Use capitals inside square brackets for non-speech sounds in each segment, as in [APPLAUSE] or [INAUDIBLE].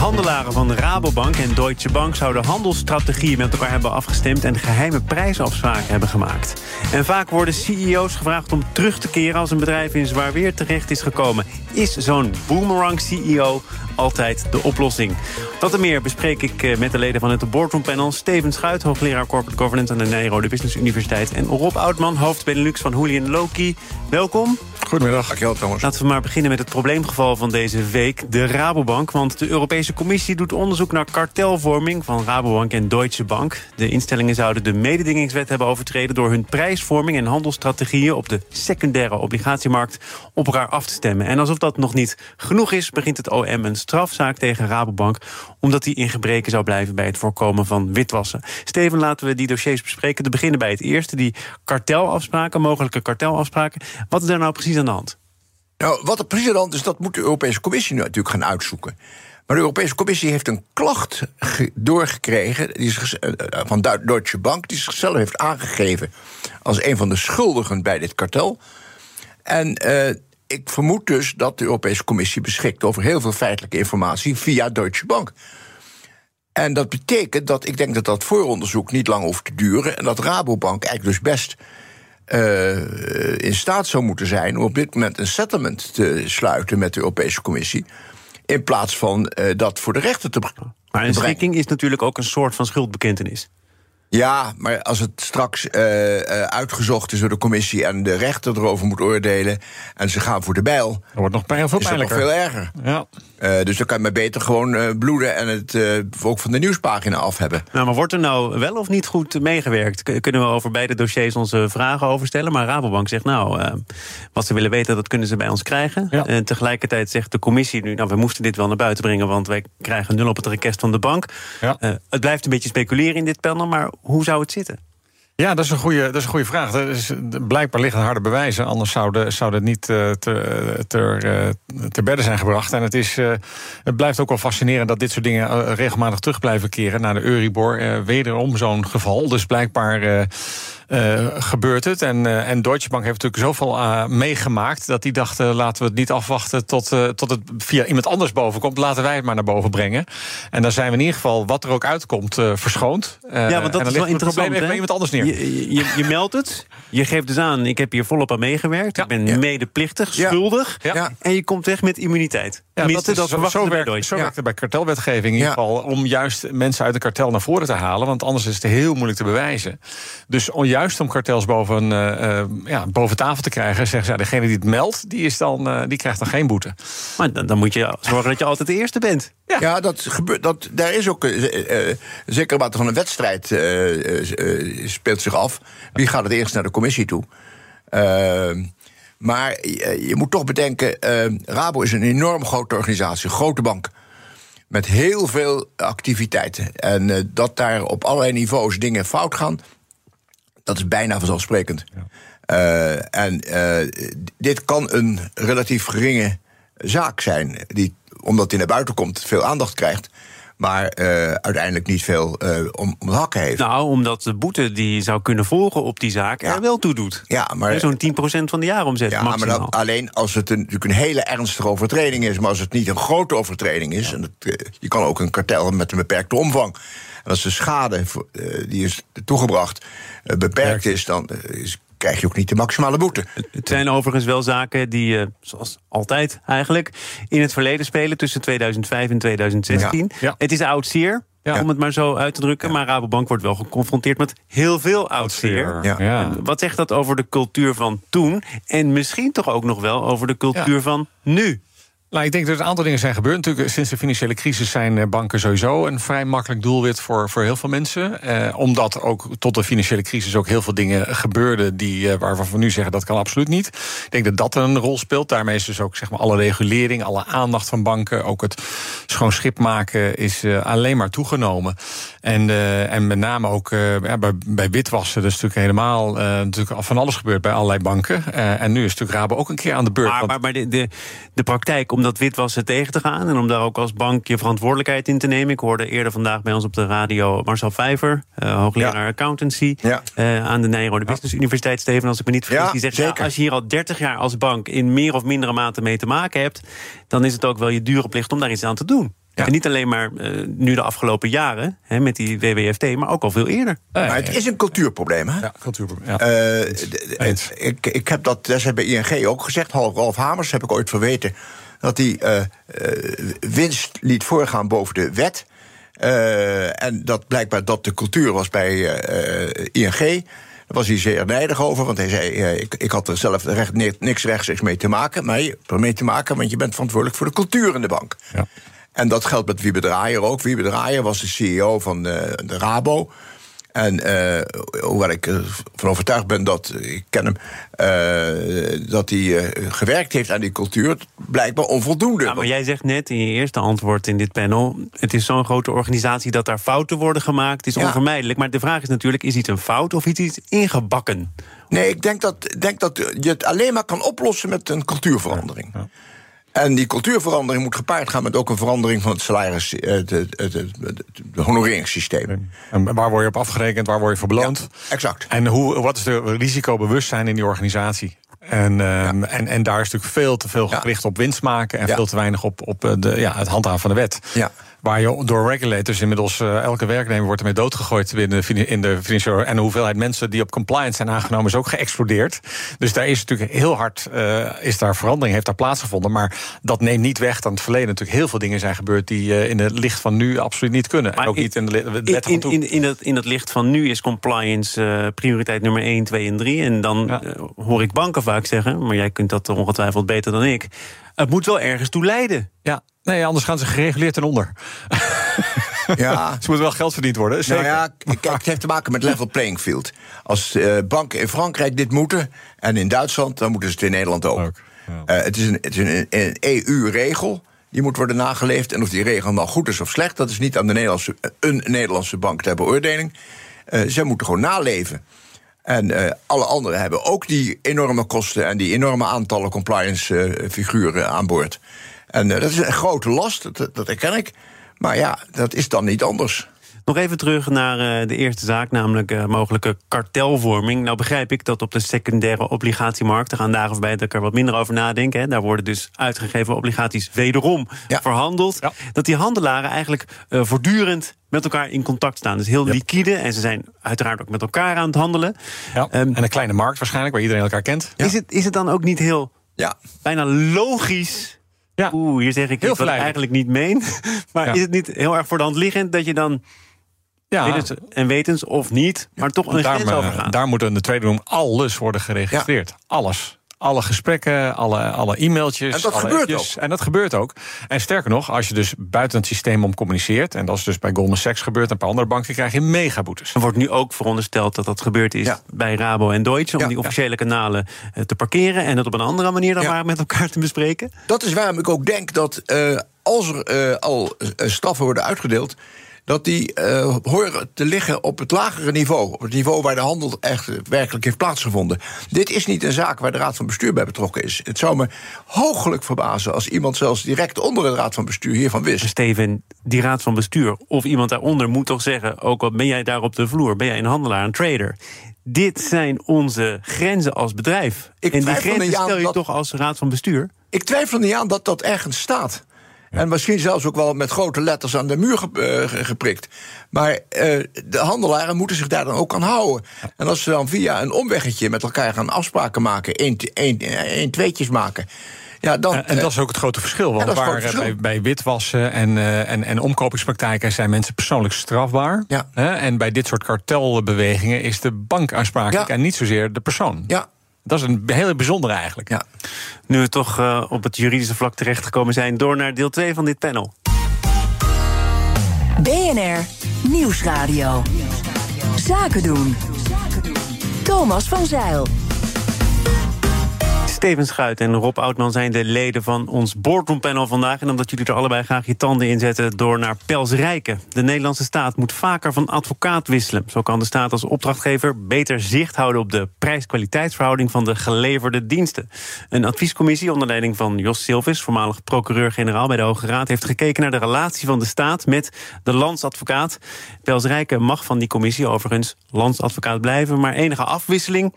Handelaren van Rabobank en Deutsche Bank zouden handelsstrategieën met elkaar hebben afgestemd en geheime prijsafspraken hebben gemaakt. En vaak worden CEO's gevraagd om terug te keren als een bedrijf in zwaar weer terecht is gekomen. Is zo'n boomerang CEO altijd de oplossing? Dat en meer bespreek ik eh, met de leden van het Boardroom Panel. Steven Schuit, hoogleraar Corporate Governance aan de Nijrode Business Universiteit. En Rob Oudman, hoofd Benelux van Julian Loki. Welkom. Goedemiddag. Dankjewel, Thomas. Laten we maar beginnen met het probleemgeval van deze week, de Rabobank. Want de Europese Commissie doet onderzoek naar kartelvorming van Rabobank en Deutsche Bank. De instellingen zouden de mededingingswet hebben overtreden... door hun prijsvorming en handelsstrategieën op de secundaire obligatiemarkt op elkaar af te stemmen. En alsof dat nog niet genoeg is, begint het OM een strafzaak tegen Rabobank... omdat die in gebreken zou blijven bij het voorkomen van witwassen. Steven, laten we die dossiers bespreken. Te beginnen bij het eerste, die kartelafspraken, mogelijke kartelafspraken. Wat is daar nou precies aan de hand? Nou, wat er precies aan de hand is, dat moet de Europese Commissie nu natuurlijk gaan uitzoeken. Maar de Europese Commissie heeft een klacht doorgekregen die is, uh, van Deutsche Bank, die zichzelf heeft aangegeven als een van de schuldigen bij dit kartel. En uh, ik vermoed dus dat de Europese Commissie beschikt over heel veel feitelijke informatie via Deutsche Bank. En dat betekent dat ik denk dat dat vooronderzoek niet lang hoeft te duren en dat Rabobank eigenlijk dus best uh, in staat zou moeten zijn om op dit moment een settlement te sluiten met de Europese Commissie. In plaats van uh, dat voor de rechter te brengen. Maar een schikking is natuurlijk ook een soort van schuldbekentenis. Ja, maar als het straks uh, uitgezocht is door de commissie en de rechter erover moet oordelen en ze gaan voor de bijl, dan wordt nog veel pijnlijker. veel erger. Ja. Uh, dus dan kan je maar beter gewoon bloeden en het ook van de nieuwspagina af hebben. Nou, maar wordt er nou wel of niet goed meegewerkt? Kunnen we over beide dossiers onze vragen overstellen? Maar Rabobank zegt nou, wat ze willen weten, dat kunnen ze bij ons krijgen. Ja. En tegelijkertijd zegt de commissie nu, nou, we moesten dit wel naar buiten brengen, want wij krijgen nul op het request van de bank. Ja. het blijft een beetje speculeren in dit panel, maar hoe zou het zitten? Ja, dat is een goede, dat is een goede vraag. Er is, blijkbaar liggen harde bewijzen, anders zou, zou het niet uh, ter, ter, uh, ter bedde zijn gebracht. En het, is, het blijft ook wel fascinerend dat dit soort dingen regelmatig terug blijven keren naar de Euribor. wederom zo'n geval. Dus blijkbaar uh, gebeurt het. En, uh, en Deutsche Bank heeft natuurlijk zoveel uh, meegemaakt... dat die dachten, laten we het niet afwachten tot, tot het via iemand anders boven komt. Laten wij het maar naar boven brengen. En dan zijn we in ieder geval, wat er ook uitkomt, verschoond. ja, want dat is wel interessant. Het bij iemand anders neer. Je, je, je, meldt het, je geeft dus aan... ik heb hier volop aan meegewerkt, ja. ik ben ja. medeplichtig, schuldig... Ja. en je komt weg met immuniteit. Ja, dat, is, dat zo, zo, werkt, zo werkt het bij kartelwetgeving in ieder geval... om juist mensen uit een kartel naar voren te halen... want anders is het heel moeilijk te bewijzen. Dus juist om kartels boven, uh, ja, boven tafel te krijgen... zeggen ze, degene die het meldt, die, is dan, uh, die krijgt dan geen boete. Maar dan, dan, moet je zorgen dat je altijd de eerste bent. Ja, ja dat gebeurt, dat, daar is ook uh, zeker wat van een wedstrijd speelt zich af. Wie gaat het eerst naar de commissie toe? Ehm, maar je, moet toch bedenken, Rabo is een enorm grote organisatie, een grote bank met heel veel activiteiten. En uh, dat daar op allerlei niveaus dingen fout gaan, dat is bijna vanzelfsprekend. Uh, en uh, dit kan een relatief geringe zaak zijn, die, omdat die naar buiten komt, veel aandacht krijgt maar uh, uiteindelijk niet veel uh, om, om hakken heeft. Nou, omdat de boete die zou kunnen volgen op die zaak ja. er wel toe doet. Ja, maar zo'n 10% van de jaaromzet. Ja, maximaal. maar dat, alleen als het een, natuurlijk een hele ernstige overtreding is, maar als het niet een grote overtreding is, ja. en dat, uh, je kan ook een kartel met een beperkte omvang. En als de schade die is toegebracht beperkt is, dan is krijg je ook niet de maximale boete. Het zijn overigens wel zaken die, uh, zoals altijd eigenlijk, in het verleden spelen tussen 2005 en 2016. Ja. Het is oud zeer. Ja. Om het maar zo uit te drukken. Ja. Maar Rabobank wordt wel geconfronteerd met heel veel oud zeer. Ja. Wat zegt dat over de cultuur van toen? En misschien toch ook nog wel over de cultuur van nu? Nou, ik denk dat er een aantal dingen zijn gebeurd. Natuurlijk, sinds de financiële crisis zijn eh, banken sowieso een vrij makkelijk doelwit voor, voor heel veel mensen. Eh, omdat ook tot de financiële crisis ook heel veel dingen gebeurden die, eh, waarvan we nu zeggen dat kan absoluut niet. Ik denk dat dat een rol speelt. Daarmee is dus ook zeg maar, alle regulering, alle aandacht van banken, ook het schoon schip maken, is uh, alleen maar toegenomen. En, uh, en met name ook uh, ja, bij, bij witwassen, dat is natuurlijk helemaal natuurlijk van alles gebeurd bij allerlei banken. en nu is natuurlijk Rabo ook een keer aan de beurt. Maar, maar, maar de, de, de praktijk om om dat witwassen tegen te gaan... en om daar ook als bank je verantwoordelijkheid in te nemen. Ik hoorde eerder vandaag bij ons op de radio Marcel Vijver... Uh, hoogleraar accountancy Ja. uh, aan de Nijrode Business Universiteit. Steven, als ik me niet vergis, Ja, die zegt... als je hier al 30 jaar als bank in meer of mindere mate mee te maken hebt... dan is het ook wel je dure plicht om daar iets aan te doen. Ja. En niet alleen maar uh, nu de afgelopen jaren hè, met die WWFT, maar ook al veel eerder. Maar het is een cultuurprobleem, hè? Ja, cultuurprobleem. Ja. Eh, ik, ik heb dat destijds bij ING ook gezegd. Half Ralf Hamers heb ik ooit verweten. Dat hij eh, winst liet voorgaan boven de wet. Eh, en dat blijkbaar dat de cultuur was bij ING. Daar was hij zeer nijdig over, want hij zei: ik, ik had er zelf recht, ni- niks rechtstreeks mee te maken. Maar je hebt er mee te maken, want je bent verantwoordelijk voor de cultuur in de bank. Ja. En dat geldt met Wiebe Draaier ook. Wiebe Draaier was de CEO van de Rabo. En eh, hoewel ik ervan overtuigd ben dat, ik ken hem, eh, dat hij eh, gewerkt heeft aan die cultuur, blijkbaar onvoldoende. Ja, maar jij zegt net in je eerste antwoord in dit panel... het is zo'n grote organisatie dat daar fouten worden gemaakt. Is Ja. onvermijdelijk. Maar de vraag is natuurlijk, is iets een fout of is iets ingebakken? Nee, ik denk dat, denk dat je het alleen maar kan oplossen met een cultuurverandering. En die cultuurverandering moet gepaard gaan met ook een verandering van het salaris, het, het, het, honoreringssysteem. En waar word je op afgerekend, waar word je voor beloond? Ja, exact. En hoe, wat is de risicobewustzijn in die organisatie? En, ehm, en, en daar is natuurlijk veel te veel Ja. gericht op winst maken... en veel te weinig op, op eh, de, ja, het handhaven van de wet. Ja. Waar je door regulators inmiddels eh, elke werknemer wordt ermee doodgegooid binnen de, in de financiële. En de hoeveelheid mensen die op compliance zijn aangenomen is ook geëxplodeerd. Dus daar is natuurlijk heel hard eh, is daar verandering, heeft daar plaatsgevonden. Maar dat neemt niet weg dat in het verleden natuurlijk heel veel dingen zijn gebeurd die eh, in het licht van nu absoluut niet kunnen. Maar en ook in- niet in de le- In, wet van in, in, in, dat, in dat licht van nu is compliance prioriteit nummer 1, 2 en 3. En dan Ja. hoor ik banken vaak zeggen... maar jij kunt dat ongetwijfeld beter dan ik... het moet wel ergens toe leiden. Ja, nee, anders gaan ze gereguleerd ten onder. Ja. [LAUGHS] Ze moeten wel geld verdiend worden. Zeker. Nou ja, kijk, het heeft te maken met level playing field. Als eh, banken in Frankrijk dit moeten en in Duitsland, dan moeten ze het in Nederland ook. Ook, ja. Eh, het is een, het is een, een EU-regel. Die moet worden nageleefd. En of die regel nou goed is of slecht, dat is niet aan de Nederlandse, een Nederlandse bank ter beoordeling. Eh zij moeten gewoon naleven. En eh, alle anderen hebben ook die enorme kosten en die enorme aantallen compliance-figuren aan boord. En eh, dat is een grote last, dat, dat herken ik. Maar ja, dat is dan niet anders. Nog even terug naar eh, de eerste zaak, namelijk eh, mogelijke kartelvorming. Nou begrijp ik dat op de secundaire obligatiemarkt... er gaan dagen voorbij dat ik er wat minder over nadenk... Hè, daar worden dus uitgegeven obligaties wederom Ja. verhandeld... Ja. dat die handelaren eigenlijk eh, voortdurend met elkaar in contact staan. Dus heel liquide en ze zijn uiteraard ook met elkaar aan het handelen. Ja, Ehm, en een kleine markt waarschijnlijk, waar iedereen elkaar kent. is, het, is het dan ook niet heel Ja, bijna logisch... Ja. Oeh, hier zeg ik Heel iets wat ik eigenlijk niet meen. [LAUGHS] Maar Ja. is het niet heel erg voor de hand liggend... dat je dan Ja, wetens en wetens of niet... maar toch een daar, grens eh, daar moet in de tweede room alles worden geregistreerd. Alles. Alle gesprekken, alle, alle e-mailtjes. En dat alle gebeurt appjes. En dat gebeurt ook. En sterker nog, als je dus buiten het systeem om communiceert... en dat is dus bij Goldman Sachs gebeurd en een paar andere banken... krijg je megaboetes. Er wordt nu ook verondersteld dat dat gebeurd is Ja. bij Rabo en Deutsche... om Ja, die ja. officiële kanalen eh, te parkeren... en het op een andere manier dan Ja. maar met elkaar te bespreken. dat is waarom ik ook denk dat eh, als er eh, al straffen worden uitgedeeld. Dat die eh, horen te liggen op het lagere niveau. Op het niveau waar de handel echt werkelijk heeft plaatsgevonden. Dit is niet een zaak waar de Raad van Bestuur bij betrokken is. Het zou me hoogelijk verbazen als iemand zelfs direct onder de Raad van Bestuur hiervan wist. Steven, die raad van bestuur of iemand daaronder moet toch zeggen... ook al ben jij daar op de vloer, ben jij een handelaar, een trader... dit zijn onze grenzen als bedrijf. Ik en die twijfel grenzen stel je dat- toch als raad van bestuur? Ik twijfel er niet aan dat dat ergens staat. En misschien zelfs ook wel met grote letters aan de muur eh, ge- geprikt. Maar eh, de handelaren moeten zich daar dan ook aan houden. En als ze dan via een omweggetje met elkaar gaan afspraken maken, één, één, één tweetjes maken. Ja, dan, En, en dat is ook het grote verschil. Want waar eh, verschil. bij, bij witwassen en, eh, en, en omkopingspraktijken zijn mensen persoonlijk strafbaar. Ja. Hè? En bij dit soort kartelbewegingen is de bank aansprakelijk Ja. en niet zozeer de persoon. ja, Dat is een hele bijzondere eigenlijk. ja. Nu we toch eh, op het juridische vlak terechtgekomen zijn... door naar deel 2 van dit panel. BNR Nieuwsradio. Zaken doen. Thomas van Zeil. Steven Schuit en Rob Oudman zijn de leden van ons boardroompanel vandaag. En omdat jullie er allebei graag je tanden in zetten door naar Pels Rijken. De Nederlandse staat moet vaker van advocaat wisselen. Zo kan de staat als opdrachtgever beter zicht houden op de prijs-kwaliteitsverhouding van de geleverde diensten. Een adviescommissie onder leiding van Jos Silvis, voormalig procureur-generaal bij de Hoge Raad, heeft gekeken naar de relatie van de staat met de landsadvocaat. Pels Rijken mag van die commissie overigens landsadvocaat blijven, maar enige afwisseling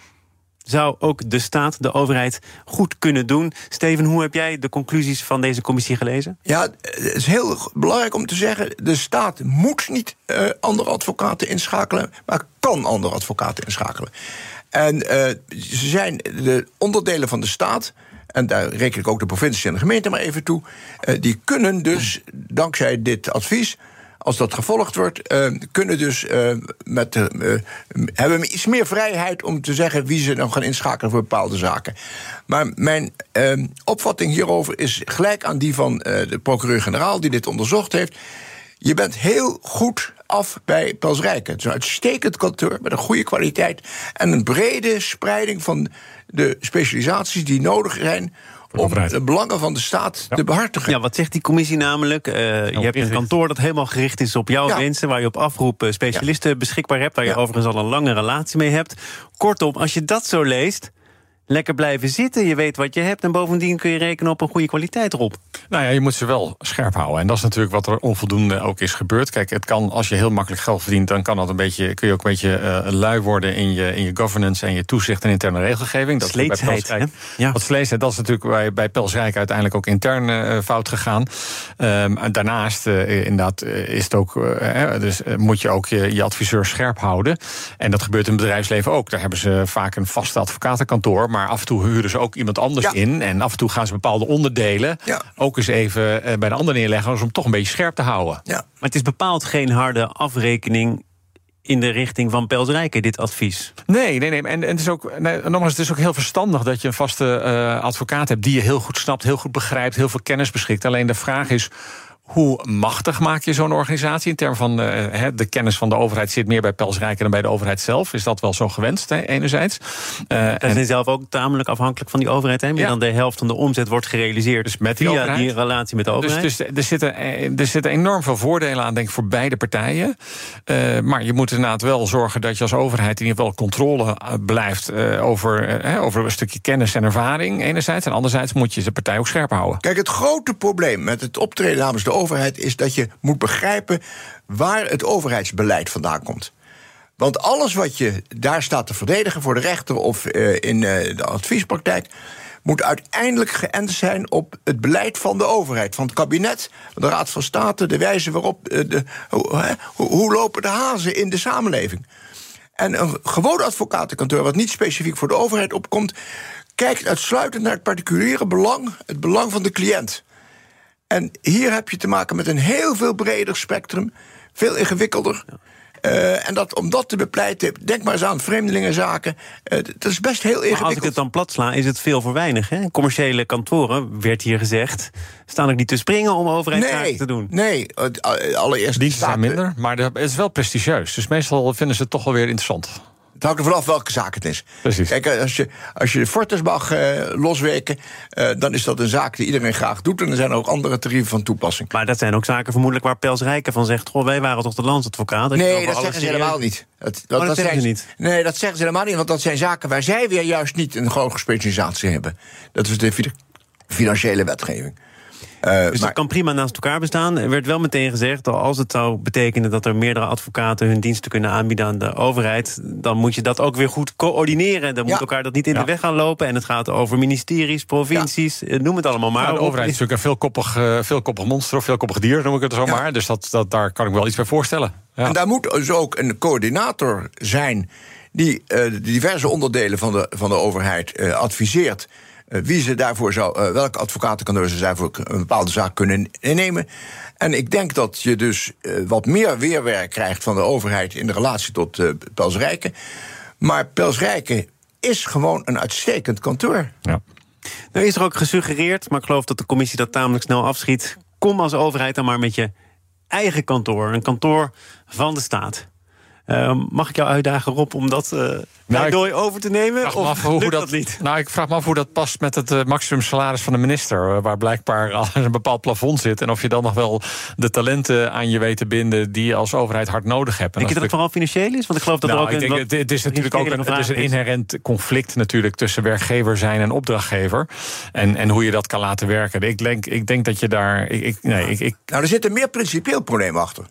zou ook de staat, de overheid, goed kunnen doen. Steven, hoe heb jij de conclusies van deze commissie gelezen? Ja, het is heel belangrijk om te zeggen... de staat moet niet uh, andere advocaten inschakelen... maar kan andere advocaten inschakelen. En uh, ze zijn de onderdelen van de staat... en daar reken ik ook de provincie en de gemeente maar even toe... Uh, die kunnen dus, dankzij dit advies als dat gevolgd wordt, uh, kunnen dus uh, met, uh, hebben iets meer vrijheid om te zeggen wie ze dan gaan inschakelen voor bepaalde zaken. Maar mijn opvatting hierover is gelijk aan die van de procureur-generaal die dit onderzocht heeft. Je bent heel goed af bij Pelsrijken. Het is een uitstekend kantoor met een goede kwaliteit en een brede spreiding van de specialisaties die nodig zijn om de belangen van de staat ja. te behartigen. Ja, wat zegt die commissie namelijk? Uh, je hebt een kantoor dat helemaal gericht is op jouw ja. wensen... waar je op afroep specialisten ja. beschikbaar hebt... waar je overigens al een lange relatie mee hebt. Kortom, als je dat zo leest lekker blijven zitten. Je weet wat je hebt en bovendien kun je rekenen op een goede kwaliteit erop. Nou ja, je moet ze wel scherp houden. En dat is natuurlijk wat er onvoldoende ook is gebeurd. Kijk, het kan, als je heel makkelijk geld verdient, dan kan dat een beetje, kun je ook een beetje uh, lui worden in je, in je governance en je toezicht en interne regelgeving. Dat Sleetsheid, bij ja. Wat dat is natuurlijk bij, bij Pelsrijk uiteindelijk ook intern uh, fout gegaan. Um, en daarnaast, uh, inderdaad, is het ook, dus moet je ook je, je adviseur scherp houden. En dat gebeurt in het bedrijfsleven ook. Daar hebben ze vaak een vaste advocatenkantoor, maar af en toe huren ze ook iemand anders ja. in. En af en toe gaan ze bepaalde onderdelen ja. ook eens even bij de ander neerleggen... om toch een beetje scherp te houden. Ja. Maar het is bepaald geen harde afrekening in de richting van Pelsrijken, dit advies. Nee, nee, nee. En, en het is ook, nee, nogmaals, het is ook heel verstandig dat je een vaste uh, advocaat hebt die je heel goed snapt, heel goed begrijpt, heel veel kennis beschikt. Alleen de vraag is hoe machtig maak je zo'n organisatie? In termen van uh, de kennis van de overheid zit meer bij Pelsrijken dan bij de overheid zelf. Is dat wel zo gewenst, hè, enerzijds? Uh, en zijn zelf ook tamelijk afhankelijk van die overheid. Hè? Meer ja. dan de helft van de omzet wordt gerealiseerd dus met die via overheid. die relatie met de overheid. Dus, dus er, zitten, er zitten enorm veel voordelen aan, denk ik, voor beide partijen. Uh, maar je moet inderdaad wel zorgen dat je als overheid in ieder geval controle blijft over, over een stukje kennis en ervaring, enerzijds. En anderzijds moet je de partij ook scherp houden. Kijk, het grote probleem met het optreden namens de overheid is dat je moet begrijpen waar het overheidsbeleid vandaan komt. Want alles wat je daar staat te verdedigen voor de rechter of uh, in uh, de adviespraktijk. moet uiteindelijk geënt zijn op het beleid van de overheid, van het kabinet, de Raad van State, de wijze waarop. Uh, de, hoe, hoe lopen de hazen in de samenleving? En een gewoon advocatenkantoor, wat niet specifiek voor de overheid opkomt, kijkt uitsluitend naar het particuliere belang, het belang van de cliënt. En hier heb je te maken met een heel veel breder spectrum, veel ingewikkelder. Ja. Uh, en dat, om dat te bepleiten, denk maar eens aan vreemdelingenzaken. Uh, dat is best heel ingewikkeld. Maar als ik het dan plat sla, is het veel voor weinig. Hè? Commerciële kantoren, werd hier gezegd, staan ook niet te springen om overheidszaken nee, te doen. Nee, allereerst. Diensten zijn minder, maar het is wel prestigieus. Dus meestal vinden ze het toch wel weer interessant. Het hangt er vanaf welke zaak het is. Precies. Kijk, als je, als je de Fortis mag uh, losweken, uh, dan is dat een zaak die iedereen graag doet. En er zijn ook andere tarieven van toepassing. Maar dat zijn ook zaken vermoedelijk waar Pels Rijken van zegt: Goh, wij waren toch de landsadvocaat? Nee, dat zeggen ze helemaal niet. Dat, dat, oh, dat, dat zeggen ze niet. Nee, dat zeggen ze helemaal niet. Want dat zijn zaken waar zij weer juist niet een grote specialisatie hebben. Dat is de financiële wetgeving. Uh, dus maar, dat kan prima naast elkaar bestaan. Er werd wel meteen gezegd, als het zou betekenen dat er meerdere advocaten hun diensten kunnen aanbieden aan de overheid, dan moet je dat ook weer goed coördineren. Dan ja. moet elkaar dat niet in ja. de weg gaan lopen. En het gaat over ministeries, provincies, ja. noem het allemaal maar. de overheid is natuurlijk een veelkoppig, uh, veelkoppig monster of veelkoppig dier, noem ik het zo maar. Dus dat, dat, daar kan ik wel iets bij voorstellen. En daar moet dus ook een coördinator zijn die uh, de diverse onderdelen van de, van de overheid adviseert wie ze daarvoor zou, uh, welke advocatenkantoor ze daarvoor een bepaalde zaak kunnen innemen. En ik denk dat je dus uh, wat meer weerwerk krijgt van de overheid in de relatie tot uh, Pelsrijken. Maar Pelsrijken is gewoon een uitstekend kantoor. Ja. Nou is er ook gesuggereerd, maar ik geloof dat de commissie dat tamelijk snel afschiet. Kom als overheid dan maar met je eigen kantoor, een kantoor van de staat. Uh, mag ik jou uitdagen, Rob, om dat uh, nou, over te nemen? Of hoe dat, dat niet? Nou, ik vraag me af hoe dat past met het uh, maximum salaris van de minister. waar blijkbaar al [LAUGHS] een bepaald plafond zit. En of je dan nog wel de talenten aan je weet te binden die je als overheid hard nodig hebt. Denk je dat het vooral financieel is? Want ik geloof dat nou, er ook ik denk, het, is natuurlijk ook een, het is een inherent conflict natuurlijk tussen werkgever zijn en opdrachtgever. En, en hoe je dat kan laten werken. Ik denk, ik denk dat je daar. Ik, ik, nee, ik, ik... Nou, er zit een meer principieel probleem achter.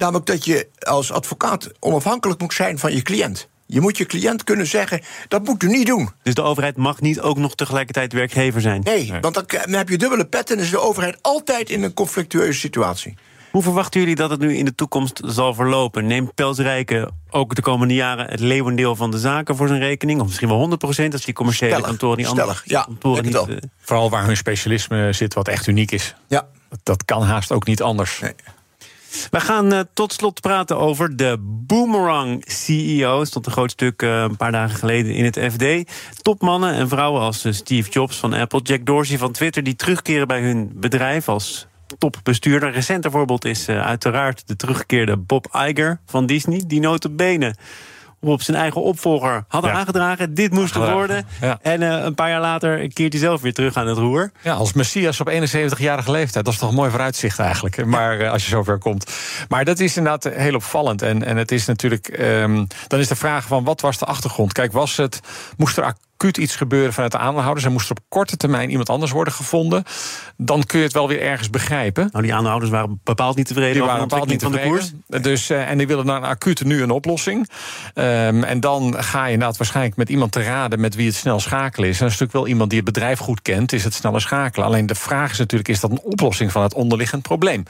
Namelijk dat je als advocaat onafhankelijk moet zijn van je cliënt. Je moet je cliënt kunnen zeggen, dat moet u niet doen. Dus de overheid mag niet ook nog tegelijkertijd werkgever zijn? Nee, want dan heb je dubbele pet... en is de overheid altijd in een conflictueuze situatie. Hoe verwachten jullie dat het nu in de toekomst zal verlopen? Neemt Pelsrijke ook de komende jaren het leeuwendeel van de zaken voor zijn rekening? Of misschien wel 100 procent als die commerciële stellig, kantoren niet stellig, ja, kantoren niet, uh, Vooral waar hun specialisme zit, wat echt uniek is. Ja. Dat kan haast ook niet anders. Nee. We gaan uh, tot slot praten over de Boomerang CEO. Stond een groot stuk uh, een paar dagen geleden in het FD. Topmannen en vrouwen als uh, Steve Jobs van Apple, Jack Dorsey van Twitter, die terugkeren bij hun bedrijf als topbestuurder. Recenter voorbeeld is uiteraard de teruggekeerde Bob Iger van Disney, die notabene op zijn eigen opvolger had ja. aangedragen. Dit moest er worden. Ja. En uh, een paar jaar later keert hij zelf weer terug aan het roer. Ja, als Messias op 71-jarige leeftijd. Dat is toch een mooi vooruitzicht eigenlijk. Maar uh, als je zover komt. Maar dat is inderdaad heel opvallend. En, en het is natuurlijk. Um, dan is de vraag van wat was de achtergrond? Kijk, was het. Moest er acuut iets gebeuren vanuit de aandeelhouders... en moest er op korte termijn iemand anders worden gevonden... dan kun je het wel weer ergens begrijpen. Nou, die aandeelhouders waren bepaald niet tevreden die waren bepaald niet van de koers. Dus, uh, en die willen naar een acute nu een oplossing. Um, en dan ga je inderdaad waarschijnlijk met iemand te raden... met wie het snel schakelen is. En dat is natuurlijk wel iemand die het bedrijf goed kent... is het sneller schakelen. Alleen de vraag is natuurlijk, is dat een oplossing van het onderliggend probleem?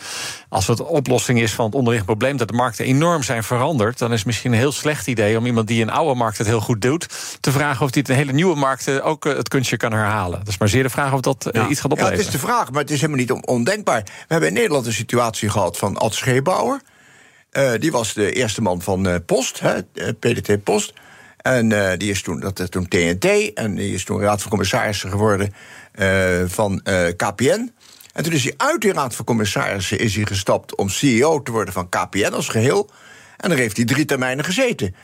Als het een oplossing is van het onderliggend probleem... dat de markten enorm zijn veranderd... dan is het misschien een heel slecht idee om iemand die in oude markt het heel goed doet... te vragen of hij het een hele nieuwe markten ook eh, het kunstje kan herhalen. Dat is maar zeer de vraag of dat ja. iets gaat opleveren. Ja, het is de vraag, maar het is helemaal niet ondenkbaar. We hebben in Nederland een situatie gehad van Ad Scheepbouwer. Uh, die was de eerste man van uh, Post, hè, PDT Post. En uh, die is toen, dat is toen TNT. En die is toen raad van commissarissen geworden van KPN. En toen is hij uit die raad van commissarissen is hij gestapt om CEO te worden van KPN als geheel. En daar heeft hij drie termijnen gezeten.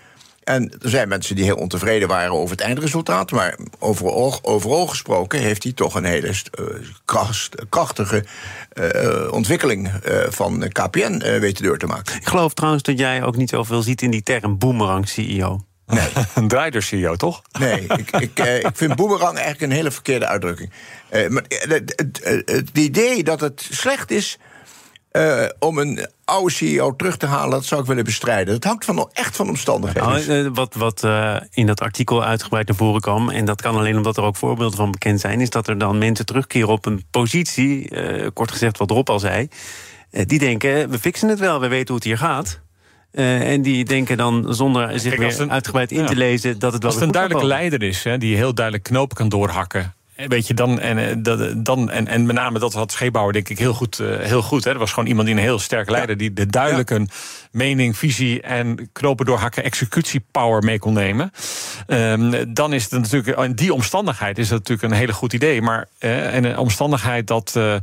En er zijn mensen die heel ontevreden waren over het eindresultaat. Maar overal, overal gesproken heeft hij toch een hele uh, kracht, krachtige uh, ontwikkeling uh, van KPN weten door te maken. Ik geloof trouwens dat jij ook niet zoveel ziet in die term boomerang-CEO. Nee. [LAUGHS] een draaider-CEO, toch? Nee, ik, ik, ik vind boomerang eigenlijk een hele verkeerde uitdrukking. maar het idee dat het slecht is uh, om een oude CEO terug te halen, dat zou ik willen bestrijden. Dat hangt van, echt van omstandigheden. Nou, uh, wat wat uh, in dat artikel uitgebreid naar voren kwam, en dat kan alleen omdat er ook voorbeelden van bekend zijn, is dat er dan mensen terugkeren op een positie, kort gezegd wat Rob al zei, die denken, we fixen het wel, we weten hoe het hier gaat. Uh, en die denken dan zonder zich Kijk, weer uitgebreid in ja. te lezen dat het wel. Als het een duidelijke leider is, hè, die heel duidelijk knopen kan doorhakken. Weet je, dan, en, dan, en, en met name dat had Scheepbouwer denk ik heel goed. Heel goed hè. Er was gewoon iemand die een heel sterk leider... die de duidelijk een mening, visie en knopen doorhakken... executiepower mee kon nemen. Um, dan is het natuurlijk... In die omstandigheid is dat natuurlijk een hele goed idee. Maar uh, en een omstandigheid dat... Uh,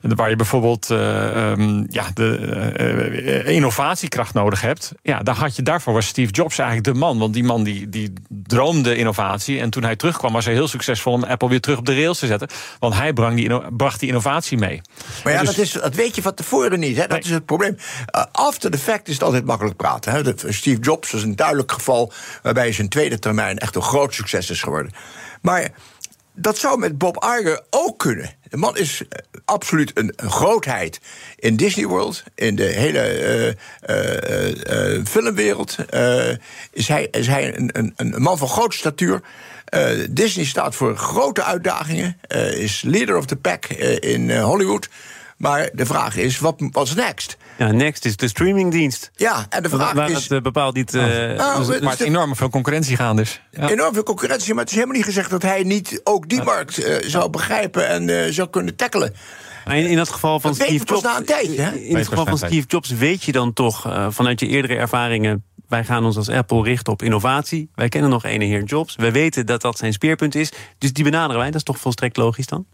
waar je bijvoorbeeld uh, um, ja, de innovatiekracht nodig hebt... ja, daar had je, daarvoor was Steve Jobs eigenlijk de man. Want die man die, die droomde innovatie... en toen hij terugkwam was hij heel succesvol om Apple weer terug op de rails te zetten. Want hij bracht die, bracht die innovatie mee. Maar ja, dus, dat, is, dat weet je van tevoren niet. Hè? Dat nee. is het probleem. After the fact is het altijd makkelijk praten. Hè? Steve Jobs was een duidelijk geval... waarbij zijn tweede termijn echt een groot succes is geworden. Maar dat zou met Bob Iger ook kunnen. De man is uh, absoluut een, grootheid in Disney World, in de hele uh, uh, filmwereld. is hij, is hij een, een, een man van grote statuur. Disney staat voor grote uitdagingen, is leader of the pack in Hollywood. Maar de vraag is, wat is next? Ja, next is de streamingdienst. Ja, en de vraag waar is... het bepaald niet... Oh. Nou, dus, maar het enorm veel concurrentie gaan dus. Ja. Enorm veel concurrentie, maar het is helemaal niet gezegd... dat hij niet ook die markt zou begrijpen en zou kunnen tackelen. In, in dat geval van dat Steve Jobs... na een tijdje, hè? In het geval van Steve Jobs weet je dan toch vanuit je eerdere ervaringen wij gaan ons als Apple richten op innovatie. Wij kennen nog ene heer Jobs. Wij weten dat dat zijn speerpunt is. Dus die benaderen wij. Dat is toch volstrekt logisch dan?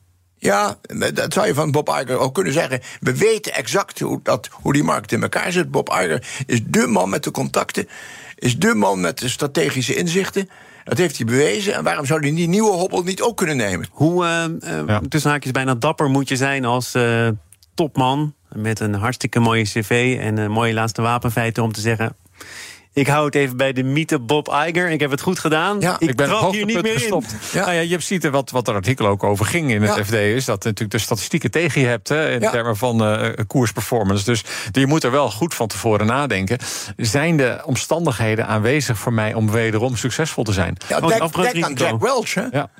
Ja, dat zou je van Bob Iger ook kunnen zeggen. We weten exact hoe, dat, hoe die markt in elkaar zit. Bob Iger is de man met de contacten, is de man met de strategische inzichten. Dat heeft hij bewezen. En waarom zou hij die nieuwe hobbel niet ook kunnen nemen? Hoe, uh, uh, tussen haakjes, bijna dapper moet je zijn als uh, topman... met een hartstikke mooie cv en een mooie laatste wapenfeiten... om te zeggen, ik hou het even bij de mythe Bob Iger. Ik heb het goed gedaan. Ja, ik, ik ben trap hier niet meer gestopt. in. Ja. Nou ja, je ziet wat, wat er artikel ook over ging in het Ja. FD... is dat natuurlijk de statistieken tegen je hebt hè, in Ja. termen van eh, koersperformance. Dus je moet er wel goed van tevoren nadenken. Zijn de omstandigheden aanwezig voor mij om wederom succesvol te zijn? Ja, Oh, denk, afgroot denk aan risico. Jack Welch. Hè? Ja.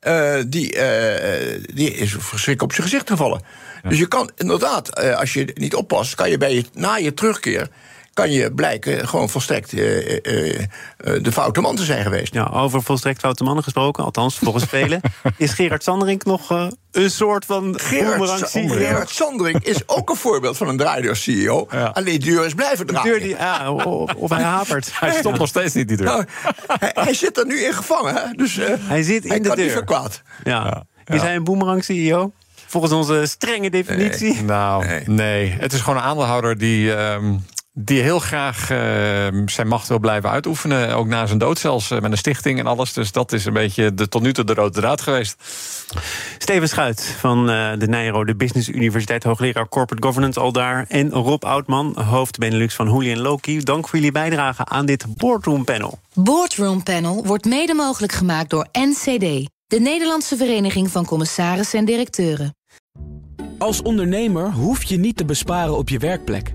Eh, die, eh, die is verschrikkelijk op zijn gezicht gevallen. Dus je kan inderdaad, eh, als je niet oppast, kan je bij je, na je terugkeer. Kan je blijken gewoon volstrekt eh, eh, eh, de foute man te zijn geweest. Ja, over volstrekt foute mannen gesproken, althans volgens velen. [LAUGHS] Is Gerard Sanderink nog een soort van Gerard, CEO? Gerard Sandring is ook een voorbeeld van een draaideur-CEO. Ja. Alleen die deur is blijven draaien. deur die, ja, of, of hij hapert. [LAUGHS] Hij stopt nog steeds niet die deur. Nou, hij, hij zit er nu in gevangen, dus eh, Hij zit in hij de kan niet deur. zo kwaad. Ja. Is hij een boomerang CEO? Volgens onze strenge definitie. Nou, Nee. nee. Het is gewoon een aandeelhouder die, ehm, die heel graag ehm, zijn macht wil blijven uitoefenen. Ook na zijn dood zelfs, eh, met een stichting en alles. Dus dat is een beetje de, tot nu toe de rode draad geweest. Steven Schuit van eh, de Nijrode Business Universiteit, hoogleraar Corporate Governance al daar. En Rob Oudman, hoofd Benelux van Hooli Loki. Dank voor jullie bijdrage aan dit boardroom panel. Boardroom Panel wordt mede mogelijk gemaakt door NCD, de Nederlandse Vereniging van Commissarissen en Directeuren. Als ondernemer hoef je niet te besparen op je werkplek.